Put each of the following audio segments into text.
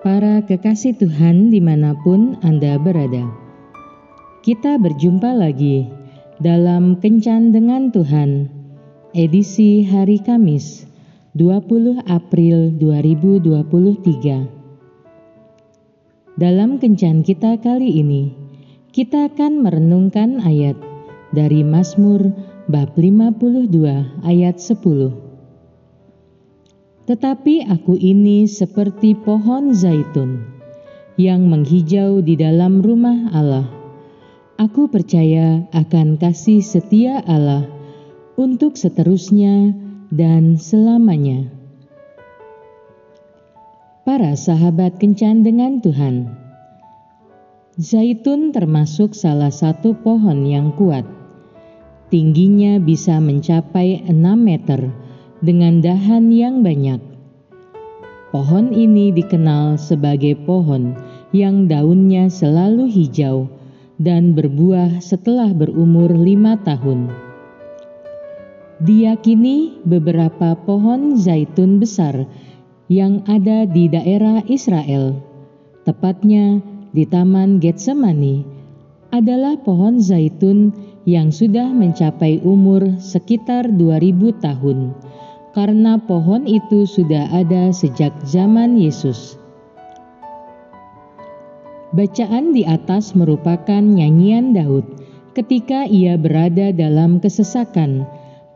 Para kekasih Tuhan di mana pun Anda berada. Kita berjumpa lagi dalam Kencan dengan Tuhan, edisi hari Kamis, 20 April 2023. Dalam Kencan kita kali ini, kita akan merenungkan ayat dari Mazmur bab 52 ayat 10 tetapi aku ini seperti pohon zaitun yang menghijau di dalam rumah Allah. Aku percaya akan kasih setia Allah untuk seterusnya dan selamanya. Para sahabat kencan dengan Tuhan, zaitun termasuk salah satu pohon yang kuat. Tingginya bisa mencapai 6 meter dengan dahan yang banyak. Pohon ini dikenal sebagai pohon yang daunnya selalu hijau dan berbuah setelah berumur lima tahun. Diyakini beberapa pohon zaitun besar yang ada di daerah Israel, tepatnya di Taman Getsemani, adalah pohon zaitun yang sudah mencapai umur sekitar 2000 tahun karena pohon itu sudah ada sejak zaman Yesus. Bacaan di atas merupakan nyanyian Daud ketika ia berada dalam kesesakan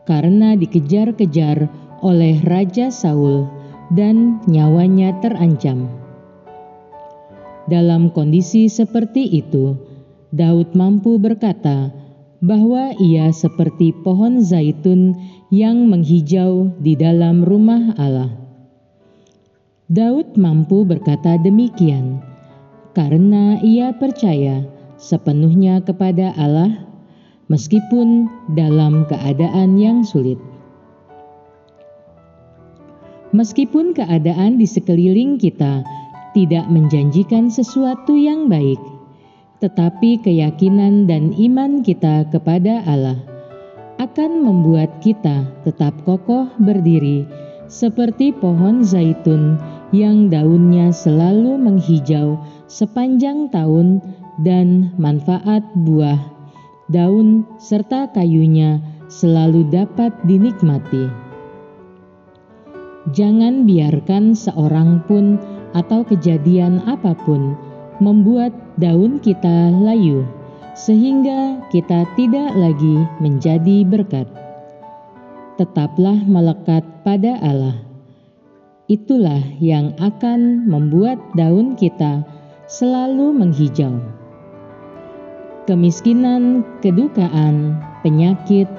karena dikejar-kejar oleh Raja Saul dan nyawanya terancam. Dalam kondisi seperti itu, Daud mampu berkata bahwa ia seperti pohon zaitun yang menghijau di dalam rumah Allah. Daud mampu berkata demikian karena ia percaya sepenuhnya kepada Allah, meskipun dalam keadaan yang sulit. Meskipun keadaan di sekeliling kita tidak menjanjikan sesuatu yang baik, tetapi keyakinan dan iman kita kepada Allah akan membuat kita tetap kokoh berdiri seperti pohon zaitun yang daunnya selalu menghijau sepanjang tahun dan manfaat buah, daun serta kayunya selalu dapat dinikmati. Jangan biarkan seorang pun atau kejadian apa pun membuat daun kita layu sehingga kita tidak lagi menjadi berkat. Tetaplah melekat pada Allah. Itulah yang akan membuat daun kita selalu menghijau. Kemiskinan, kedukaan, penyakit,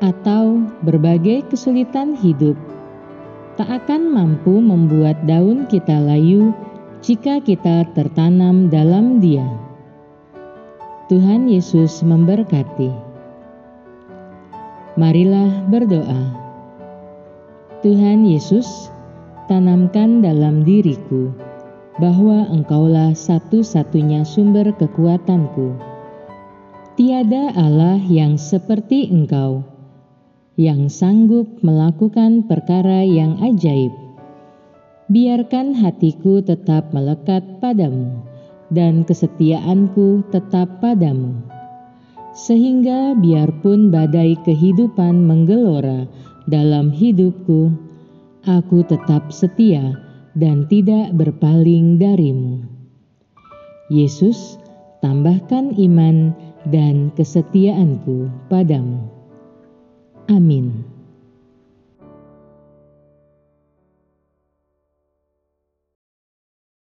atau berbagai kesulitan hidup tak akan mampu membuat daun kita layu jika kita tertanam dalam Dia. Tuhan Yesus memberkati. Marilah berdoa. Tuhan Yesus, tanamkan dalam diriku bahwa Engkaulah satu-satunya sumber kekuatanku. Tiada Allah yang seperti Engkau, yang sanggup melakukan perkara yang ajaib. Biarkan hatiku tetap melekat padamu dan kesetiaanku tetap padamu. Sehingga biarpun badai kehidupan menggelora dalam hidupku, aku tetap setia dan tidak berpaling darimu. Yesus, tambahkan iman dan kesetiaanku padamu. Amin.